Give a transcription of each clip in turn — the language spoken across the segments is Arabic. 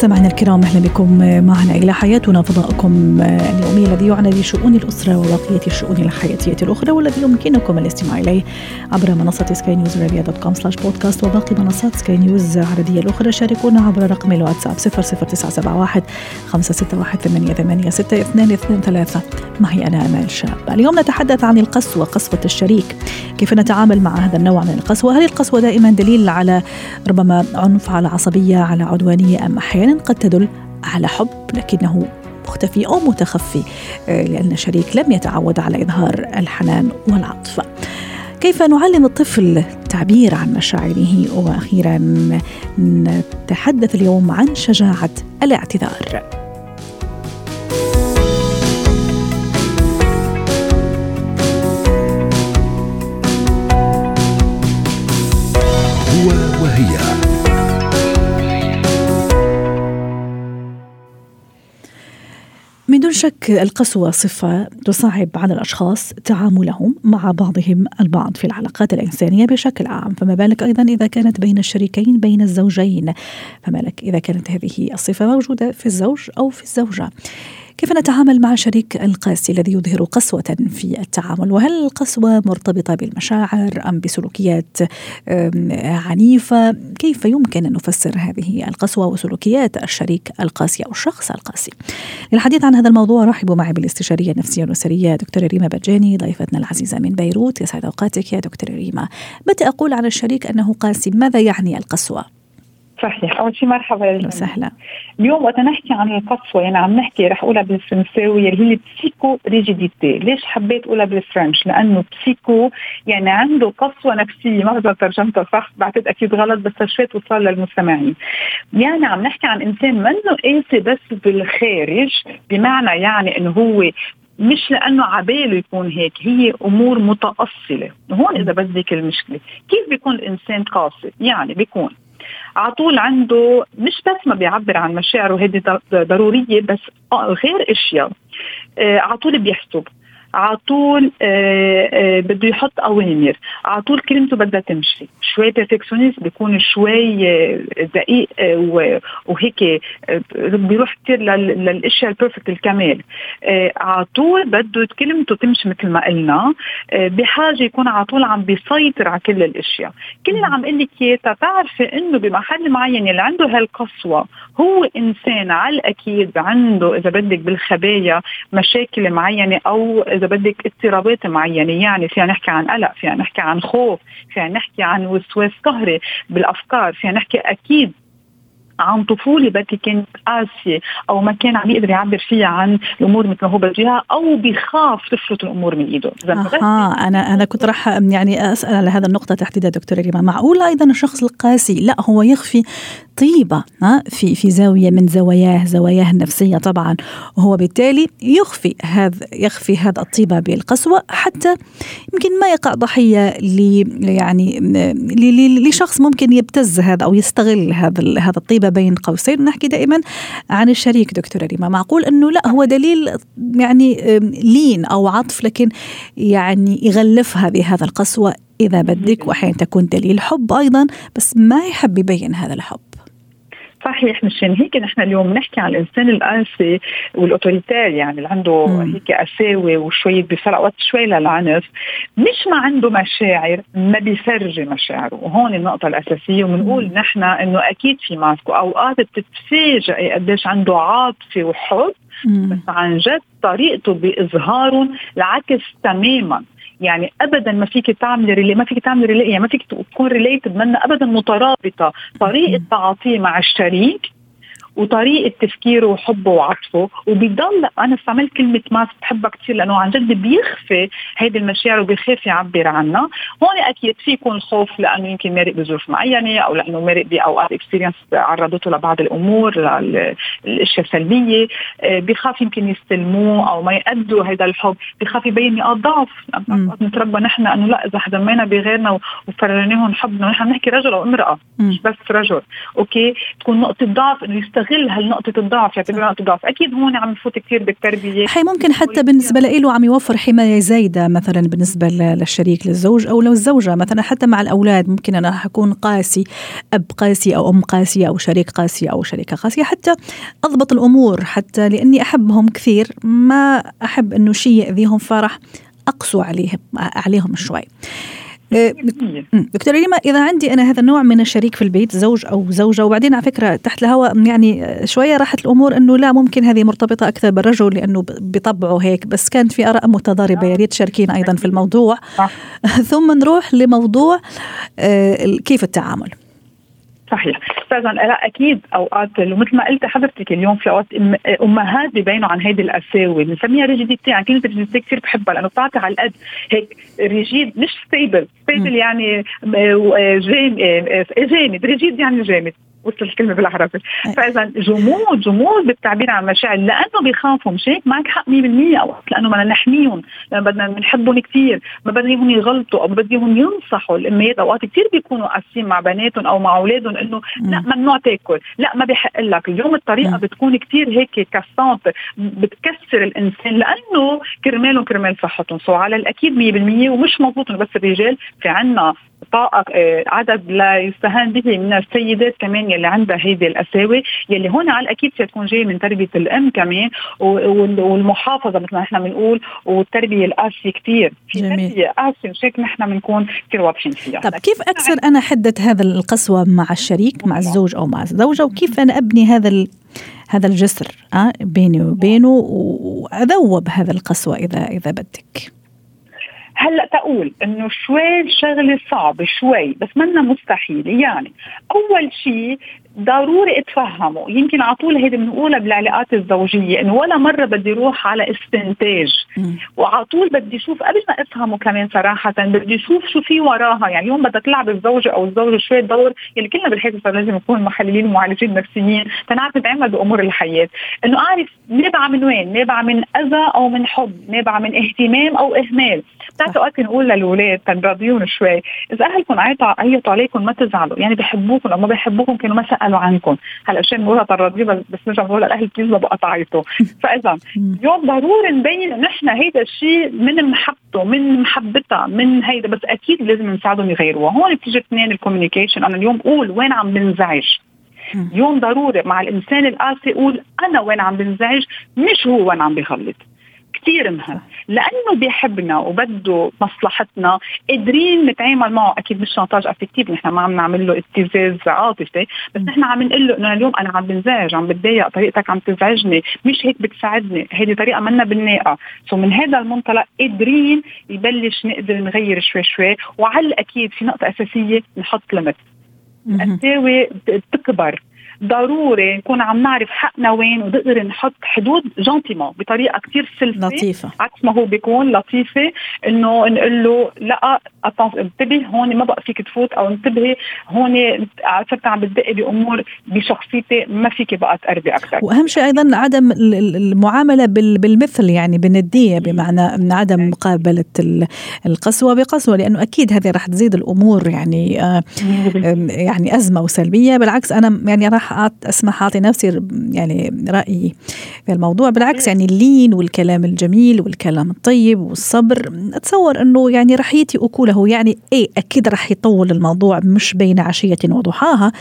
مستمعينا الكرام أهلا بكم معنا إلى حياتنا فضاؤكم اليومي الذي يعنى بشؤون الأسرة وبقية الشؤون الحياتية الأخرى والذي يمكنكم الاستماع إليه عبر منصة سكاي نيوز عربيه dot com slash podcast وباقي منصات سكاي نيوز العربية الأخرى. شاركونا عبر رقم الواتساب 00971 561 88 623 معي أنا أمال شاب. اليوم نتحدث عن القسوة قسوة الشريك. كيف نتعامل مع هذا النوع من القسوة؟ هل القسوة دائما دليل على ربما عنف على عصبية على عدوانية أم أحيانا؟ أحيانا قد تدل على حب لكنه مختفي أو متخفي آه، لأن الشريك لم يتعود على إظهار الحنان والعطف. كيف نعلم الطفل التعبير عن مشاعره؟ وأخيرا نتحدث اليوم عن شجاعة الاعتذار. من دون شك القسوة صفة تصعب على الأشخاص تعاملهم مع بعضهم البعض في العلاقات الإنسانية بشكل عام. فما بالك أيضا إذا كانت بين الشريكين بين الزوجين؟ فما لك إذا كانت هذه الصفة موجودة في الزوج أو في الزوجة. كيف نتعامل مع شريك القاسي الذي يظهر قسوة في التعامل؟ وهل القسوة مرتبطة بالمشاعر أم بسلوكيات عنيفة؟ كيف يمكن أن نفسر هذه القسوة وسلوكيات الشريك القاسي أو الشخص القاسي؟ للحديث عن هذا الموضوع رحبوا معي بالاستشارية النفسية والأسرية دكتورة ريما بجاني ضيفتنا العزيزة من بيروت. يسعد أوقاتك يا دكتورة ريما. متى أقول عن الشريك أنه قاسي. ماذا يعني القسوة؟ صحيح. أول شيء مرحبا يا وسهلا. اليوم وقت نحكي عن القسوه يعني عم نحكي رح أقولها بالفرنساوي اللي هي البسيكو ريجيديتي ليش حبيت أقولها بالفرنش؟ لأنه بسيكو يعني عنده قسوة نفسية. ما بعرف ترجمتها صح بعتقد أكيد غلط بس شوي توصل للمستمعين. يعني عم نحكي عن إنسان منه قاسي بس بالخارج بمعنى يعني إنه هو مش لأنه عباله يكون هيك هي أمور متأصلة. هون إذا بدك المشكلة. كيف بيكون الإنسان قاسي؟ يعني بيكون على طول عنده مش بس ما بيعبر عن مشاعره هذه ضرورية بس غير أشياء آه، على طول بيحسب. على طول آه، آه، بده يحط اوامر على طول كلمته بدها تمشي. شوي بيرفكشنست بيكون شوي آه، دقيق وهيك بيروح كثير للأشياء البيرفكت الكمال. على طول بده كلمته تمشي مثل ما قلنا. بحاجة يكون على طول عم بيسيطر على كل الأشياء. كل اللي عم أقول لك اياه تعرفي إنه بمحل معين اللي عنده هالقسوة هو إنسان على الأكيد عنده إذا بدك بالخبايا مشاكل معينة أو إذا بدك اضطرابات معينة يعني فينا نحكي عن قلق فينا نحكي عن خوف فينا نحكي عن وسواس قهري بالأفكار فينا نحكي أكيد عن طفولة بدي كانت قاسية أو ما كان عم يقدر يعبر فيها عن الأمور مثل ما هو بده أو بخاف تفلت الأمور من إيده. أها أنا أنا كنت راح يعني أسأل على هذا النقطة تحديدا دكتوره ريما معقول أيضا الشخص القاسي لا هو يخفي طيبة ها في في زاوية من زواياه زواياه النفسية طبعا. وهو بالتالي يخفي هذا يخفي هذا الطيبة بالقسوة حتى يمكن ما يقع ضحية ل يعني لشخص ممكن يبتز هذا أو يستغل هذا هذا الطيبة بين قوسين. نحكي دائما عن الشريك دكتوره ريما معقول أنه لا هو دليل يعني لين أو عطف لكن يعني يغلفها بهذا القسوة إذا بدك واحيانا تكون دليل حب أيضا بس ما يحب يبين هذا الحب. صحيح مشان هيك نحن اليوم بنحكي عن الإنسان القاسي والاوتوريتير يعني اللي عنده مم. هيك قساوة وشويه بيفرق وقت شوي للعنف مش ما عنده مشاعر ما بيفرجي مشاعره. وهون النقطة الأساسية وبنقول نحن إنه أكيد في ماسكو اوقات بتتفاجئي قديش عنده عاطفة وحب بس عن جد طريقته بإظهارهم العكس تماما. يعني ابدا ما فيك تعملي ريلي ما فيك تعملي ريلي يعني ما فيك تكون ريليتد منا ابدا مترابطة. طريقة تعاطيه مع الشريك وطريقة تفكيره وحبه وعطفه. وبيضل أنا استعملت كلمة mask بحبها كثير لأنه عن جد بيخفي هيدي المشاعر وبيخاف يعبر عنها. هون أكيد في يكون خوف لأنه يمكن مارق بظروف معينة أو لأنه مارق بأوقات experience عرضته لبعض الأمور الاشياء السلبية. آه، بخاف يمكن يستلموه أو ما يأدوا هذا الحب. بخاف يبين نقاط ضعف. نتربى نحن إنه لا إذا حدا بغيرنا وفرجناهم حبنا. نحن بنحكي رجل أو امرأة مش بس رجل. okay؟ تكون نقطة ضعف إنه يستغل هالنقطه الضعف يعتبرها نقطة ضعف أكيد هون عم يفوت كثير بالتربية. حي ممكن حتى بالنسبة له عم يوفر حماية زايدة مثلا بالنسبة للشريك للزوج أو لو الزوجه مثلا حتى مع الأولاد ممكن أنا حكون قاسي أب قاسي أو أم قاسية أو شريك قاسي أو شريكة قاسية. حتى أضبط الأمور حتى لأني أحبهم كثير ما أحب إنه شيء يأذيهم فرح أقسو عليهم عليهم شوي. إيه، دكتور ريما إذا عندي أنا هذا النوع من الشريك في البيت زوج أو زوجة وبعدين على فكرة تحت الهواء يعني شوية راحت الأمور إنه لا ممكن هذه مرتبطة أكثر بالرجل لأنه بطبعه هيك بس كانت في آراء متضاربة يا ريت تشاركينا أيضا في الموضوع. ثم نروح لموضوع آه، كيف التعامل؟ صحيح. استاذا لا أكيد أوقات ومثل ما قلت حضرتك اليوم في أوقات امهات ببينوا عن هيدي القساوه بنسميها rigidity يعني كلمة rigidity كثير بحبها لأنه بتعطي على القد هيك rigid مش stable stable يعني جامد rigid يعني جامد. وصل الكلمة بالعربي. فإذا جمود جمود بالتعبير عن مشاعر لأنه بيخافوا. مش هيك؟ معك حق 100% أو لأنه بدنا نحميهم. لأنه بدنا بنحبهم كثير ما بدنا إياهم يغلطوا. أو بدهم ينصحوا. الاميات اوقات كثير بيكونوا قاسيين مع بناتهم أو مع أولادهم إنه لا ممنوع تاكل. لا ما بحق لك. اليوم الطريقة بتكون كثير هيك cassante. بتكسر الإنسان. لأنه كرمالهم كرمال صحتهم. سو على الأكيد 100% ومش مضبوط بس الرجال في عنا طاقة آه، عدد لا يستهان به من السيدات كمان يلي عندها هيدي القساوة يلي هون على الأكيد ستكون جاية من تربية الأم كمان والمحافظة مثل ما نحن بنقول والتربية القاسية كثير في تربية قاسية مش هيك نحن بنكون كثير واضحين فيها. طب كيف أكسر أنا حدة هذا القسوة مع الشريك مع الزوج أو مع الزوجة وكيف أنا أبني هذا هذا الجسر أه بيني وبينه وأذوب هذا القسوة إذا إذا بدك؟ هلأ تقول إنه شوي شغله صعبة شوي بس منا مستحيل. يعني أول شيء ضروري اتفهمه يمكن على طول هيدي بنقولها بالعلاقات الزوجية إنه ولا مرة بدي أروح على استنتاج. وعلى طول بدي أشوف قبل ما افهمه كمان صراحة بدي أشوف شو في وراها. يعني اليوم بدها تلعب الزوجة أو الزوج شوية دور يعني كلنا بالحياة صار لازم نكون محللين ومعالجين نفسيين تنعرف نتعامل بأمور الحياة. إنه أعرف نابعة من وين؟ نابعة من أذى أو من حب نابعة من اهتمام أو إهمال. بتعرف أوقات نقول للاولاد تنراضيهم شوي إذا أهلكم عيطوا عيطوا عليكم ما تزعلوا. يعني بحبوكم أو ما بحبوكم كانوا ما سالوا عنكم. هلا اشياء بنقولها تراضي بس بس نرجع بنقول الاهل please ما بقى تعيطوا فإذا اليوم ضروري نبين نحن هيدا الشيء من محبته من محبتها من هيدا بس أكيد لازم نساعدهم يغيروها. هون بتيجي اثنين ال communication أنا اليوم قول وين عم بنزعج؟ اليوم ضروري مع الإنسان القاسي يقول أنا وين عم بنزعج؟ مش هو وين عم بغلط كثير مهم. لأنه بيحبنا وبده مصلحتنا قادرين نتعامل معه. أكيد مش chantage affectif نحن ما عم نعمل له ابتزاز عاطفي بس نحن عم نقول له إنه اليوم أنا عم بنزعج عم بتضايق طريقتك عم تزعجني مش هيك بتساعدني. هذه طريقة منا بلباقة so من هذا المنطلق قادرين يبلش نقدر نغير شوي شوي وعلى الأكيد في نقطة أساسية نحط limit القساوه بتكبر. ضروري نكون عم نعرف حقنا وين ونقدر نحط حدود جونتيمون بطريقة كثير سلسه لطيفة. عكس ما هو بيكون لطيفة إنه نقول له لا انتبه هون ما بقى فيك تفوت أو انتبهي هون صرت عم بتدقي بأمور بشخصيتي ما فيك بقى تقربي أكثر وأهم شيء أيضا عدم المعاملة بالمثل يعني بالندية بمعنى من عدم مقابلة القسوة بقسوة لأنه أكيد هذه راح تزيد الأمور يعني آه، يعني أزمة وسلبية. بالعكس أنا يعني راح أسمح أعطي نفسي يعني رأيي. في الموضوع. بالعكس يعني اللين والكلام الجميل والكلام الطيب والصبر. أتصور إنه يعني راح ياتي أكوله. يعني إيه أكيد راح يطول الموضوع مش بين عشية وضحاها.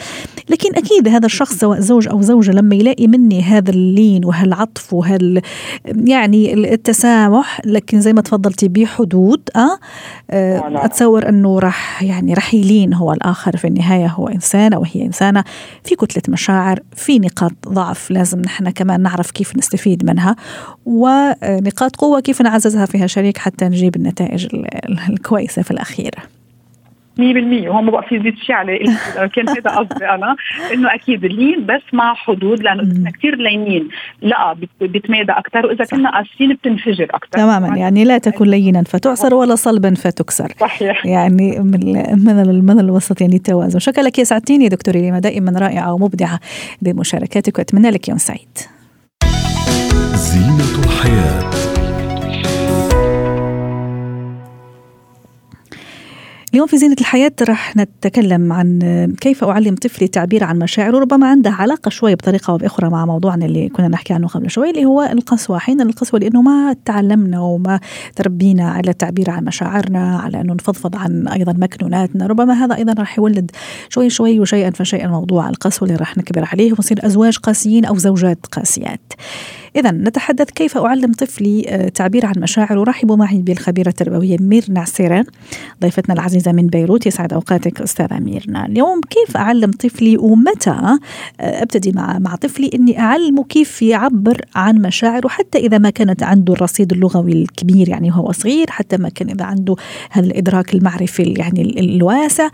لكن أكيد هذا الشخص سواء زوج أو زوجة لما يلاقي مني هذا اللين وهالعطف وهال يعني التسامح لكن زي ما تفضلتي بحدود آه, آه أتصور إنه راح يعني راح يلين هو الآخر في النهاية. هو إنسان أو هي إنسانة. في كتلة مشاعر في نقاط ضعف. لازم نحن كمان نعرف كيف نستفيد منها ونقاط قوة كيف نعززها فيها شريك حتى نجيب النتائج الكويسة في الأخير. وهم بقى في زيد شيء على كان هذا قصدي أنا إنه أكيد لين بس مع حدود لأنه اذا كثير لينين. لا بتمادى أكثر وإذا كنا قاسيين بتنفجر أكثر تماما. يعني لا تكن لينا فتعصر ولا صلبا فتكسر. صحيح. يعني من من من الوسط يعني التوازن. شكرا لك يا سعدتيني دكتوري لما دائما رائعة ومبدعة بمشاركاتك وأتمنى لك يوم سعيد. زينة الحياة. اليوم في زينة الحياة رح نتكلم عن كيف أعلم طفلي التعبير عن مشاعره ربما عنده علاقة شوي بطريقة أو بأخرى مع موضوعنا اللي كنا نحكي عنه قبل شوي اللي هو القسوة. أحيانا القسوة لأنه ما تعلمنا وما تربينا على التعبير عن مشاعرنا على أنه نفضفض عن أيضا مكنوناتنا ربما هذا أيضا رح يولد شوي شوي وشيئا فشيئا موضوع القسوة اللي رح نكبر عليه ونصير أزواج قاسيين أو زوجات قاسيات. إذا نتحدث كيف أعلم طفلي آه، تعبير عن مشاعره رحبوا معي بالخبيرة التربوية ميرنا عسيران ضيفتنا العزيزة من بيروت. يسعد أوقاتك أستاذة ميرنا. اليوم كيف أعلم طفلي ومتى آه، أبتدي مع مع طفلي؟ إني أعلمه كيف يعبر عن مشاعره حتى إذا ما كانت عنده الرصيد اللغوي الكبير يعني وهو صغير حتى ما كان إذا عنده هذا الإدراك المعرفي يعني الواسع.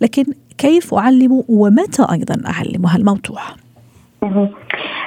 لكن كيف أعلمه ومتى أيضا أعلمه هالموضوع؟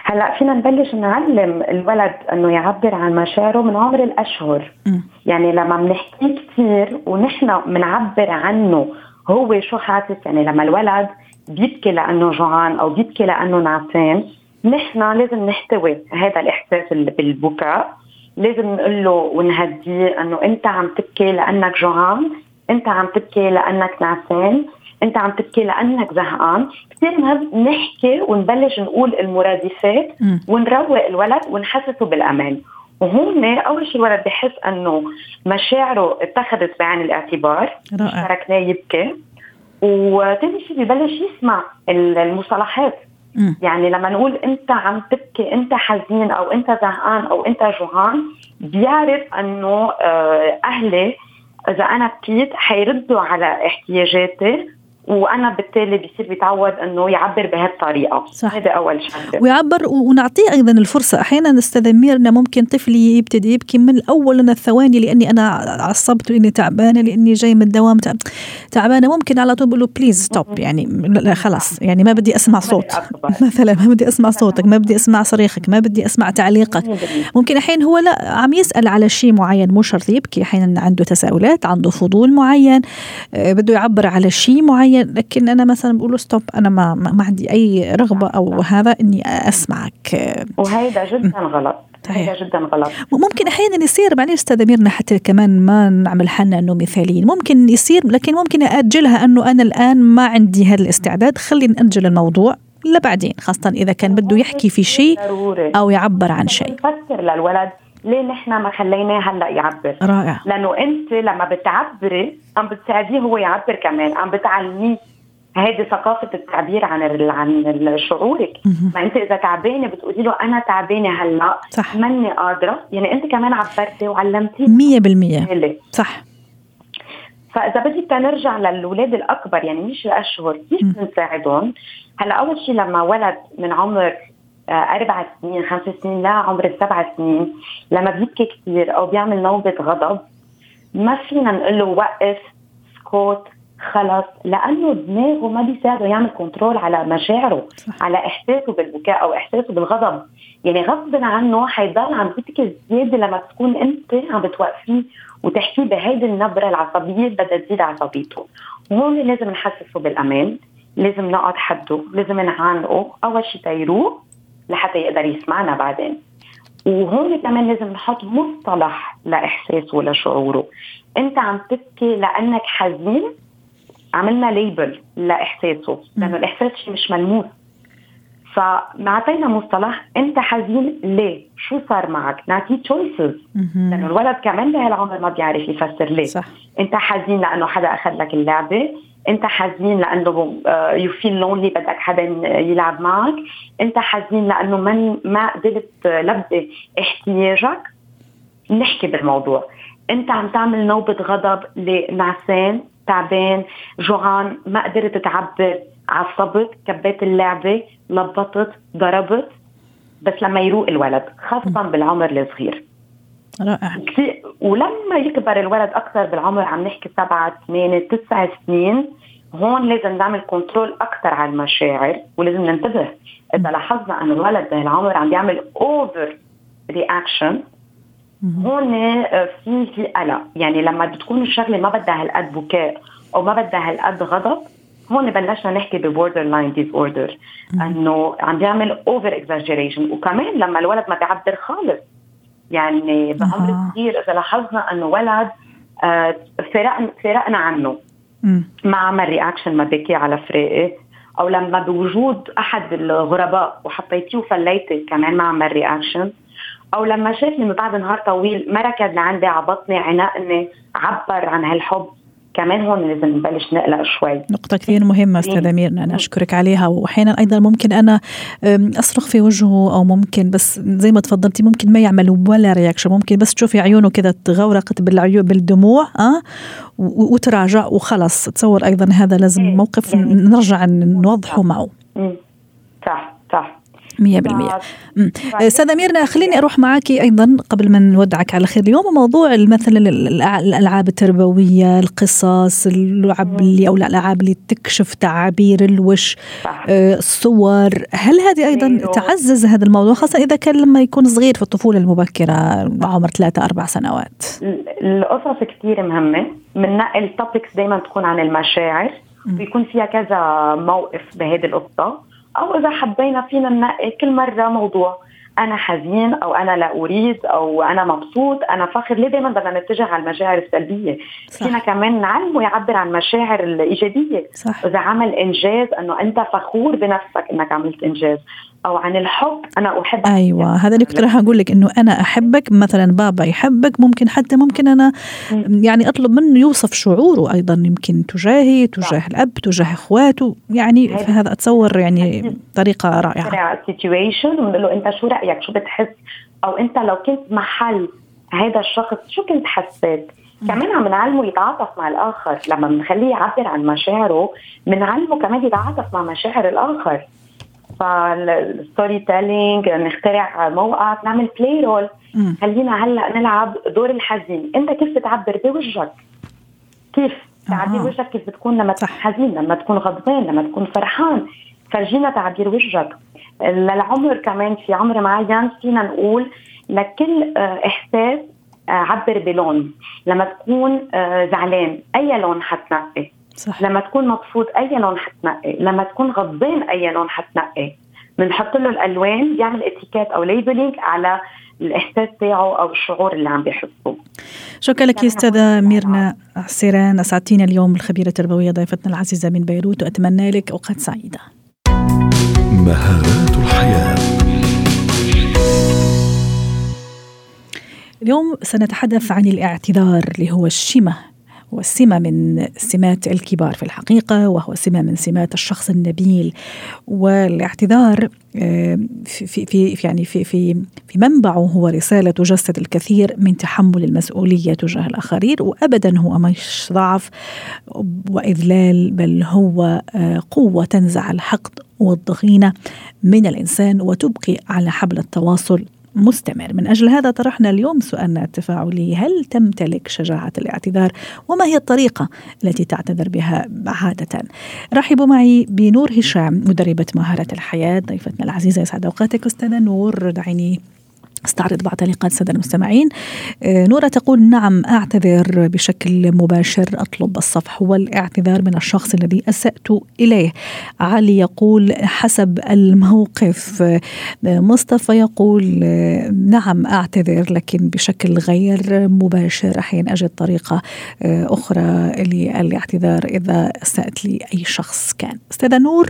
هلا فينا نبلش نعلم الولد إنه يعبر عن مشاعره من عمر الأشهر م. يعني لما بنحكي كثير ونحن بنعبر عنه هو شو حاسس يعني لما الولد بيبكي لأنه جوعان أو بيبكي لأنه نعسان نحن لازم نحتوي هذا الإحساس بالبكاء لازم نقول له ونهديه إنه أنت عم تبكي لأنك جوعان أنت عم تبكي لأنك نعسان انت عم تبكي لأنك زهقان. كثير مهم نحكي ونبلش نقول المرادفات ونروق الولد ونحسسه بالأمان. وهون أول شيء الولد بحس إنه مشاعره اتخذت بعين الاعتبار رائع. تركناه يبكي. وثاني شيء ببلش يسمع المصطلحات. يعني لما نقول انت عم تبكي انت حزين أو انت زهقان أو انت جوعان بيعرف إنه آه، أهلي إذا أنا بكيت حيردوا على احتياجاتي وأنا بالتالي بصير بيتعود إنه يعبر بهالطريقة. صح. هذا أول شغله ويعبر ونعطيه أيضا الفرصة. أحيانا أستاذ ميرنا ممكن طفلي يبتدي يبكي من أول الثواني لأني أنا عصبت لاني تعبانة لأني جاي من الدوام تعبانة. ممكن على طول بقول له please stop يعني لا خلاص. يعني ما بدي أسمع صوت. مثلا ما بدي أسمع صوتك ما بدي أسمع صريخك ما بدي أسمع تعليقك. ممكن أحيانا هو لا عم يسأل على شيء معين مو شرط يبكي. أحيانا عنده تساؤلات عنده فضول معين آه، بده يعبر على شيء معين. معين لكن أنا مثلا بقول stop أنا ما ما عندي أي رغبة أو هذا إني أسمعك. وهيدا جدا غلط. هذا جدا غلط. ممكن أحيانا يصير معلش استاذه ميرنا حتى كمان ما نعمل حالنا إنه مثاليين. ممكن يصير لكن ممكن أجلها إنه أنا الآن ما عندي هذا الاستعداد. خلينا ناجل الموضوع لبعدين خاصة إذا كان بده يحكي في شيء أو يعبر عن شيء. يفسر للولد. ليه نحن ما خليناه هلأ يعبر؟ رائع. لأنه أنت لما بتعبري عم بتساعديه هو يعبر كمان عم بتعلميه. هذه ثقافة التعبير عن عن شعورك، ما أنت إذا تعبانة بتقولي له أنا تعبانة هلأ صح. ماني قادرة، يعني أنت كمان عبرتي وعلمتيه. 100% صح. فإذا بدك تنرجع للاولاد الأكبر يعني مش الاشهر كيف نساعدهم؟ هلأ أول شيء لما ولد من عمر أربع سنين خمس سنين لا عمر السبع سنين لما بيبكي كثير أو بيعمل نوبه غضب ما فينا نقول له وقف سكوت خلص لأنه دماغه ما بيساعده يعمل كنترول على مشاعره صح. على احساسه بالبكاء أو احساسه بالغضب يعني غصب عنه حيضل عم يبكي زياده لما تكون انت عم بتوقفيه وتحكيه بهيدي النبره العصبيه بدها تزيد عصبيته وهون لازم نحسسه بالامان لازم نقعد حده لازم نعانقه اول شيء تيروق لحتى يقدر يسمعنا بعدين. وهون كمان لازم نحط مصطلح لاحساسه ولشعوره أنت عم تبكي لأنك حزين؟ عملنا label لإحساسه لأنه الإحساس شيء مش ملموس. فنعطينا مصطلح أنت حزين ليه؟ شو صار معك؟ نعطيه choices لأنه الولد كمان بهالعمر ما بيعرف يفسر ليه. صح. أنت حزين لأنه حدا أخذ لك اللعبة أنت حزين لأنه يو فيل لونلي بدك حدا يلعب معك. أنت حزين لأنه من ما قدرت تلبي احتياجك. نحكي بالموضوع. أنت عم تعمل نوبة غضب لنعسان تعبان جوعان ما قدرت تعبر عصبت كبيت اللعبة لبطت ضربت بس لما يروق الولد خاصة بالعمر الصغير. رائع. ولما يكبر الولد أكثر بالعمر عم نحكي سبعة ثمانية تسع سنين هون لازم نعمل control أكثر على المشاعر ولازم ننتبه. إذا لاحظنا إنه الولد بهالعمر عم يعمل over reaction هون في في قلق. يعني لما بتكون الشغلة ما بدها هالقد بكاء أو ما بدها هالقد غضب هون بلشنا نحكي ب borderline disorder إنه عم بيعمل over exaggeration وكمان لما الولد ما بيعبر خالص يعني بعمر كثير إذا لاحظنا إنه ولد آه فرقنا فرقنا عنه. ما عمل reaction ما بكي على فراقي أو لما بوجود أحد الغرباء وحطيتيه وفليتي كمان ما عمل reaction أو لما شافني من بعد نهار طويل ما ركض لعندي عبطني عانقني عبر عن هالحب. كمان هون لازم نبلش نقلق شوي. نقطة كثير مهمة أستاذة ميرنا أنا أشكرك عليها. وأحيانا أيضا ممكن أنا أصرخ في وجهه أو ممكن بس زي ما تفضلتي ممكن ما يعمل ولا رياكشن ممكن بس تشوفي عيونه كذا تغورقت بالعيون بالدموع أه؟ وتراجع وخلص. تصور أيضا هذا لازم إيه، موقف يعني نرجع نوضحه معه. صح صح. 100% استاذه ميرنا خليني أروح معك أيضا قبل ما نودعك على خير. اليوم موضوع مثلا الألعاب التربوية القصص اللعب اللي أو الألعاب اللي تكشف تعابير الوش آه، الصور. هل هذه أيضا أيوه. تعزز هذا الموضوع خاصة إذا كان لما يكون صغير في الطفولة المبكرة عمر ثلاثة أربع سنوات؟ القصص كثير مهمة. بننقل توبكس دائما تكون عن المشاعر بيكون فيها كذا موقف بهذه القصة. أو إذا حبينا فينا ننقي كل مرة موضوع أنا حزين أو أنا لا أريد أو أنا مبسوط أنا فخر ليه دائما بدنا نتجه على المشاعر السلبية صح. فينا كمان نعلمه يعبر عن المشاعر الإيجابية صح. إذا عمل إنجاز إنه أنت فخور بنفسك إنك عملت إنجاز أو عن الحب أنا أحبك. أيوه هذا اللي كنت راح أقول لك إنه أنا أحبك مثلا بابا يحبك ممكن حتى ممكن أنا يعني أطلب منه يوصف شعوره أيضا يمكن تجاهي تجاه الأب تجاه إخواته يعني فهذا أتصور يعني طريقه رائعة. سيتويشن ونقول له أنت شو رأيك؟ شو بتحس؟ أو أنت لو كنت محل هذا الشخص شو كنت حسيت؟ كمان عم نعلمه يتعاطف مع الآخر لما بنخليه يعبر عن مشاعره بنعلمه كمان يتعاطف مع مشاعر الآخر. فال storytelling نخترع موقف نعمل play role خلينا هلأ نلعب دور الحزين. انت كيف بتعبر بوجهك؟ كيف تعبير وجهك كيف بتكون لما تكون حزين لما تكون غضبان لما تكون فرحان؟ فرجينا تعبير وجهك. للعمر كمان في عمر معين فينا نقول لكل آه، إحساس آه، عبر بلون. لما تكون آه، زعلان أي لون حتنقي. صح. لما تكون مبسوط أي لون حتنقي. لما تكون غضبان أي لون حتنقي. بنحط له الألوان بيعمل étiquette أو labeling على الإحساس تاعه أو الشعور اللي عم بيحسه. شكرا لك يا أستاذة ميرنا عسيران أسعدتينا اليوم الخبيره التربوية ضيفتنا العزيزة من بيروت وأتمنى لك أوقات سعيدة. مهارات الحياة. اليوم سنتحدث عن الاعتذار اللي هو الشمة هو سمة من سمات الكبار في الحقيقة وهو سمة من سمات الشخص النبيل. والاعتذار آه، في في يعني في في في منبعه هو رسالة تجسد الكثير من تحمل المسؤولية تجاه الآخرين وأبدا هو مش ضعف وإذلال بل هو آه، قوة تنزع الحقد والضغينة من الإنسان وتبقي على حبل التواصل مستمر. من أجل هذا طرحنا اليوم سؤالنا التفاعلي. هل تمتلك شجاعة الاعتذار؟ وما هي الطريقة التي تعتذر بها عادة؟ رحبوا معي بنور هشام مدربة مهارة الحياة. ضيفتنا العزيزة يسعد أوقاتك. أستاذة نور دعيني. استعرض بعض تعليقات الساده المستمعين. آه، نورة تقول نعم أعتذر بشكل مباشر أطلب الصفح والاعتذار من الشخص الذي أسأت إليه. علي يقول حسب الموقف. آه، مصطفى يقول آه، نعم أعتذر لكن بشكل غير مباشر. أحيانا أجد طريقة أخرى للاعتذار إذا أسأت لي أي شخص كان. أستاذة نور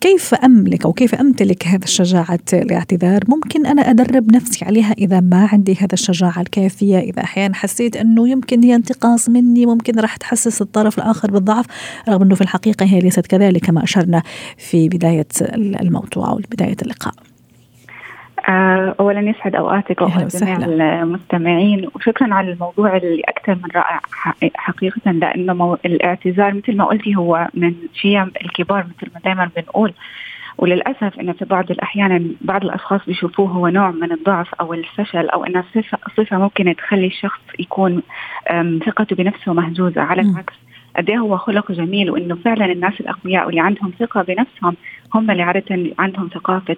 كيف أملك أو كيف أمتلك هذا الشجاعة الاعتذار ممكن أنا أدرب نفسي عليها إذا ما عندي هذا الشجاعة الكافية. إذا أحيانا حسيت أنه يمكن هي انتقاص مني ممكن راح تحسس الطرف الآخر بالضعف رغم أنه في الحقيقة هي ليست كذلك كما أشرنا في بداية الموضوع أو بداية اللقاء. آه، اولا يسعد أوقاتك وأوقات جميع المستمعين. وشكرا على الموضوع اللي أكثر من رائع. حقيقه لأنه الإعتذار مثل ما قلتي هو من شيم الكبار مثل ما دائما بنقول. وللأسف انه في بعض الأحيان بعض الأشخاص بيشوفوه هو نوع من الضعف أو الفشل أو صفه صفة ممكن تخلي الشخص يكون ثقته بنفسه مهزوزة على العكس. قد إيه هو خلق جميل وإنه فعلا الناس الأقوياء واللي عندهم ثقة بنفسهم هم اللي عادة عندهم ثقافة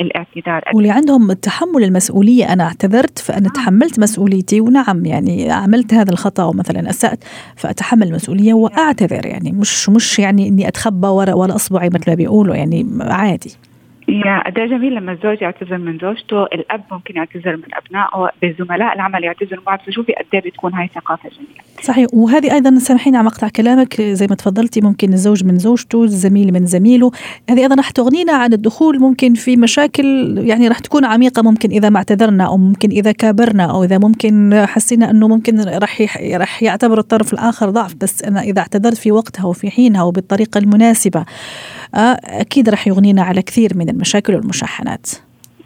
الاعتذار. واللي عندهم تحمل المسؤولية أنا اعتذرت فأنا تحملت مسؤوليتي ونعم يعني عملت هذا الخطأ ومثلا أسأت فأتحمل المسؤولية وأعتذر يعني. مش مش يعني إني أتخبى وراء ولا أصبعي مثل ما بيقولوا يعني عادي. يا ده جميل لما الزوج يعتذر من زوجته الأب ممكن يعتذر من أبنائه بزملاء العمل يعتذروا بعض فشوفي قد إيه بتكون هاي ثقافه جميلة. صحيح. وهذه أيضا سامحيني على مقطع كلامك زي ما تفضلتي ممكن الزوج من زوجته الزميل من زميله. هذه أيضا راح تغنينا عن الدخول ممكن في مشاكل يعني راح تكون عميقة ممكن إذا ما اعتذرنا أو ممكن إذا كابرنا أو إذا ممكن حسينا إنه ممكن راح راح يعتبر الطرف الآخر ضعف. بس أنا إذا اعتذرت في وقتها وفي حينها وبالطريقة المناسبة آه، أكيد راح يغنينا على كثير من المشاكل والمشاحنات.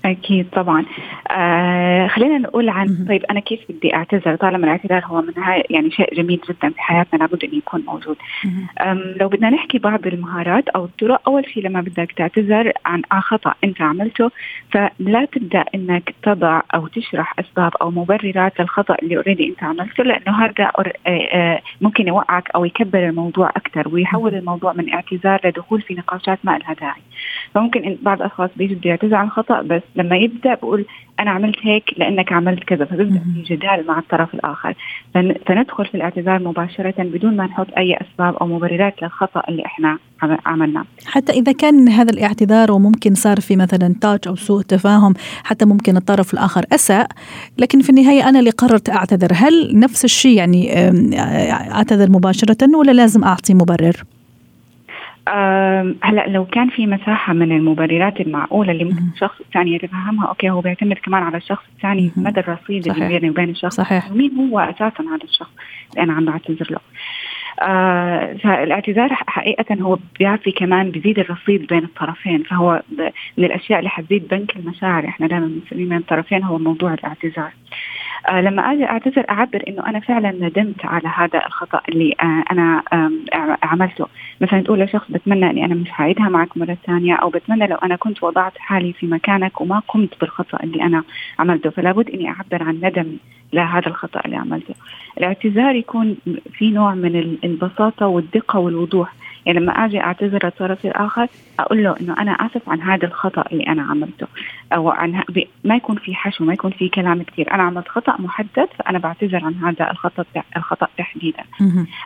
أكيد طبعا. آه خلينا نقول عن طيب أنا كيف بدي أعتذر؟ طالما الاعتذار هو من يعني شيء جميل جدا في حياتنا لابد إنه يكون موجود. لو بدنا نحكي بعض المهارات أو الطرق أول شيء لما بدك تعتذر عن خطأ أنت عملته فلا تبدأ إنك تضع أو تشرح أسباب أو مبررات للخطأ اللي اوريدي أنت عملته لأنه هذا آه، آه، ممكن يوقعك أو يكبر الموضوع أكثر ويحول الموضوع من اعتذار لدخول في نقاشات ما لها داعي. فممكن بعض الأشخاص بيجي بده يعتذر عن خطأ بس لما يبدأ بقول أنا عملت هيك لأنك عملت كذا فبيبدأ في جدال مع الطرف الآخر. فندخل في الاعتذار مباشرة بدون ما نحط أي أسباب أو مبررات للخطأ اللي إحنا عملناه. حتى إذا كان هذا الاعتذار وممكن صار في مثلا تاج أو سوء تفاهم حتى ممكن الطرف الآخر أساء لكن في النهاية أنا اللي قررت أعتذر. هل نفس الشيء يعني أعتذر مباشرة ولا لازم أعطي مبرر؟ هلا لو كان في مساحة من المبررات المعقولة اللي ممكن الشخص الثاني يتفهمها أوكي هو بيعتمد كمان على الشخص الثاني مدى الرصيد اللي بيني وبين الشخص. صحيح. مين هو أساسا هذا الشخص اللي أنا عم بعتذر له؟ آه فالاعتذار حقيقة هو بيعطي كمان بيزيد الرصيد بين الطرفين. فهو من الأشياء اللي حتزيد بنك المشاعر. إحنا دائما بنسميه بين الطرفين هو موضوع الاعتذار. آه لما آجي أعتذر أعبر إنه أنا فعلا ندمت على هذا الخطأ اللي آه أنا آه عملته. مثلا تقول لشخص بتمنى إني أنا مش هعيدها معك مرة ثانية أو بتمنى لو أنا كنت وضعت حالي في مكانك وما قمت بالخطأ اللي أنا عملته. فلا بد إني أعبر عن ندمي لهذا الخطأ اللي عملته. الاعتذار يكون في نوع من البساطة والدقة والوضوح. يعني لما آجي أعتذر للطرف الآخر أقول له إنه أنا آسف عن هذا الخطأ اللي أنا عملته. أو عن ما يكون في حشو ما يكون في كلام كثير أنا عملت خطأ محدد فأنا بعتذر عن هذا الخطأ الخطأ تحديدا.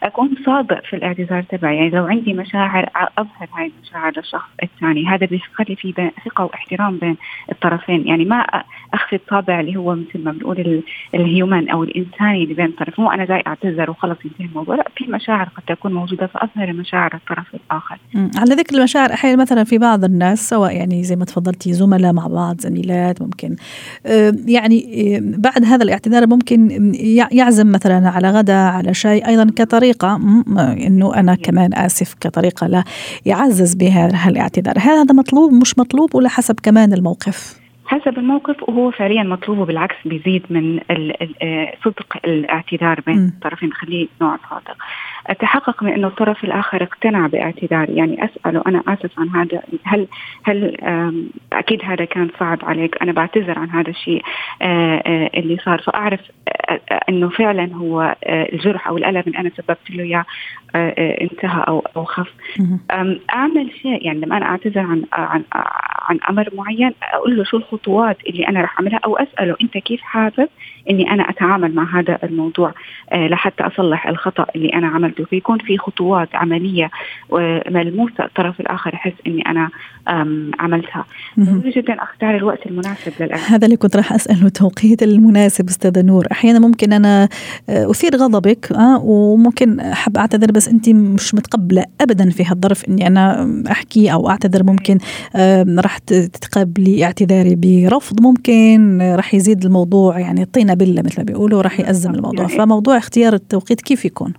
أكون صادق في الاعتذار تبعي. يعني لو عندي مشاعر أظهر هاي المشاعر للشخص الثاني. هذا بيخلي في ثقة واحترام بين الطرفين. يعني ما اخفي الطابع اللي هو مثل ما بنقول الهيومن أو الإنساني اللي بين الطرفين مو أنا جاي أعتذر وخلص ينتهي الموضوع. لا في مشاعر قد تكون موجودة فأظهر المشاعر الطرف الآخر. على ذكر المشاعر أحيانا مثلا في بعض الناس سواء يعني زي ما تفضلتي زملاء مع بعض زميلات ممكن يعني بعد هذا الاعتذار ممكن يعزم مثلا على غدا على شيء أيضا كطريقة إنه أنا كمان آسف كطريقة لا يعزز بها الاعتذار. هل هذا مطلوب؟ مش مطلوب؟ ولا حسب كمان الموقف؟ حسب الموقف وهو فعليا مطلوب وبالعكس بيزيد من آه، صدق الاعتذار بين الطرفين. بخليه نوع صادق. أتحقق من أنه الطرف الآخر اقتنع باعتذاري يعني أسأله أنا آسف عن هذا. هل هل أكيد هذا كان صعب عليك. أنا بعتذر عن هذا الشيء آه، آه، اللي صار. فأعرف أنه فعلا هو الجرح أو الألم اللي أنا سببت له إياه انتهى أو أو خف. أعمل شيء. يعني لما أنا أعتذر عن عن عن أمر معين أقول له شو الخطوات اللي أنا راح أعملها أو أسأله أنت كيف حابب إني أنا أتعامل مع هذا الموضوع آه، لحتى أصلح الخطأ اللي أنا عملته. فيكون في خطوات عملية وملموسه الطرف الآخر يحس إني أنا عملتها. ضروري جدا أختار الوقت المناسب للأهل. هذا اللي كنت راح أسأله توقيت المناسب أستاذة نور. أحيانا ممكن أنا آه، أثير غضبك أه وممكن أحب أعتذر بس انت مش متقبلة ابدا في هالظرف إني أنا أحكي أو أعتذر. ممكن راح تتقبلي اعتذاري برفض. ممكن راح يزيد الموضوع يعني طينه بله مثل ما بيقولوا راح يأزم الموضوع يعني فموضوع اختيار التوقيت كيف يكون؟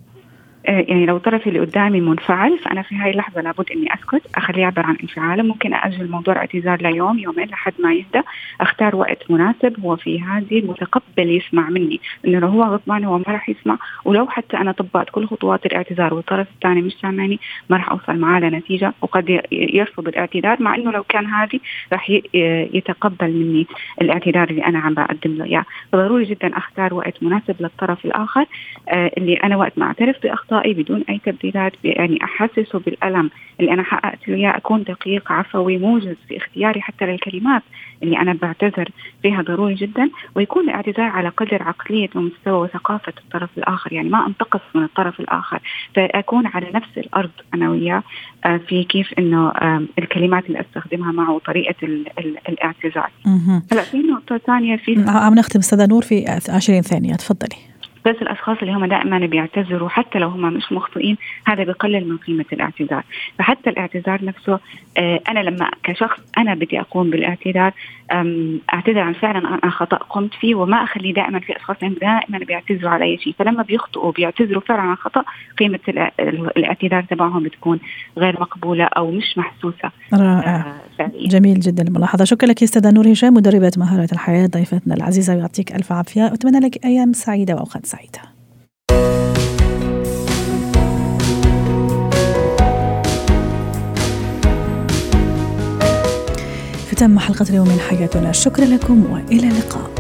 آه، يعني لو الطرف اللي قدامي منفعل فأنا في هاي اللحظة لابد إني أسكت أخليه يعبر عن انفعاله. ممكن أجل موضوع الاعتذار ليوم يومين لحد ما يهدى. أختار وقت مناسب هو في هذه متقبل يسمع مني. إنه لو هو غضبان هو ما راح يسمع. ولو حتى أنا طبقت كل خطوات الاعتذار والطرف الثاني مش سامعني ما راح أوصل معاه لنتيجة. وقد يرفض الاعتذار مع إنه لو كان هذه راح يتقبل مني الاعتذار اللي أنا عم بقدم له إياه. فضروري جدا أختار وقت مناسب للطرف الآخر آه، اللي أنا وقت ما اعترف باخطائي بدون أي تبديلات يعني احسسه بالألم اللي أنا حققت له إياه أكون دقيق عفوي موجز في اختياري حتى للكلمات اللي أنا بعتذر فيها ضروري جدا ويكون الاعتذار على قدر عقلية ومستوى وثقافة الطرف الآخر يعني ما أنتقص من الطرف الآخر. فأكون على نفس الأرض أنا وياه آه، في كيف إنه الكلمات اللي أستخدمها معه وطريقة الاعتذار. هلا في نقطة ثانية في عم نختم أستاذة نور في 20 ثانية تفضلي. بس الأشخاص اللي هم دائما بيعتذروا حتى لو هم مش مخطئين هذا بقلل من قيمة الاعتذار. فحتى الاعتذار نفسه آه، أنا لما كشخص أنا بدي أقوم بالاعتذار أعتذر عن فعلا أنا خطأ قمت فيه وما اخلي دائما في أشخاص دائما بيعتذروا على أي شيء. فلما بيخطئوا بيعتذروا فعلا عن خطأ قيمة الاعتذار تبعهم بتكون غير مقبولة أو مش محسوسة. رائع. آه جميل جدا الملاحظة. شكرا لك أستاذة نور هشام مدربة مهارات الحياة ضيفتنا العزيزة ويعطيك ألف عافية اتمنى لك أيام سعيدة وأوقات سعيدة. ختام حلقة اليوم من حياتنا. شكرا لكم وإلى اللقاء.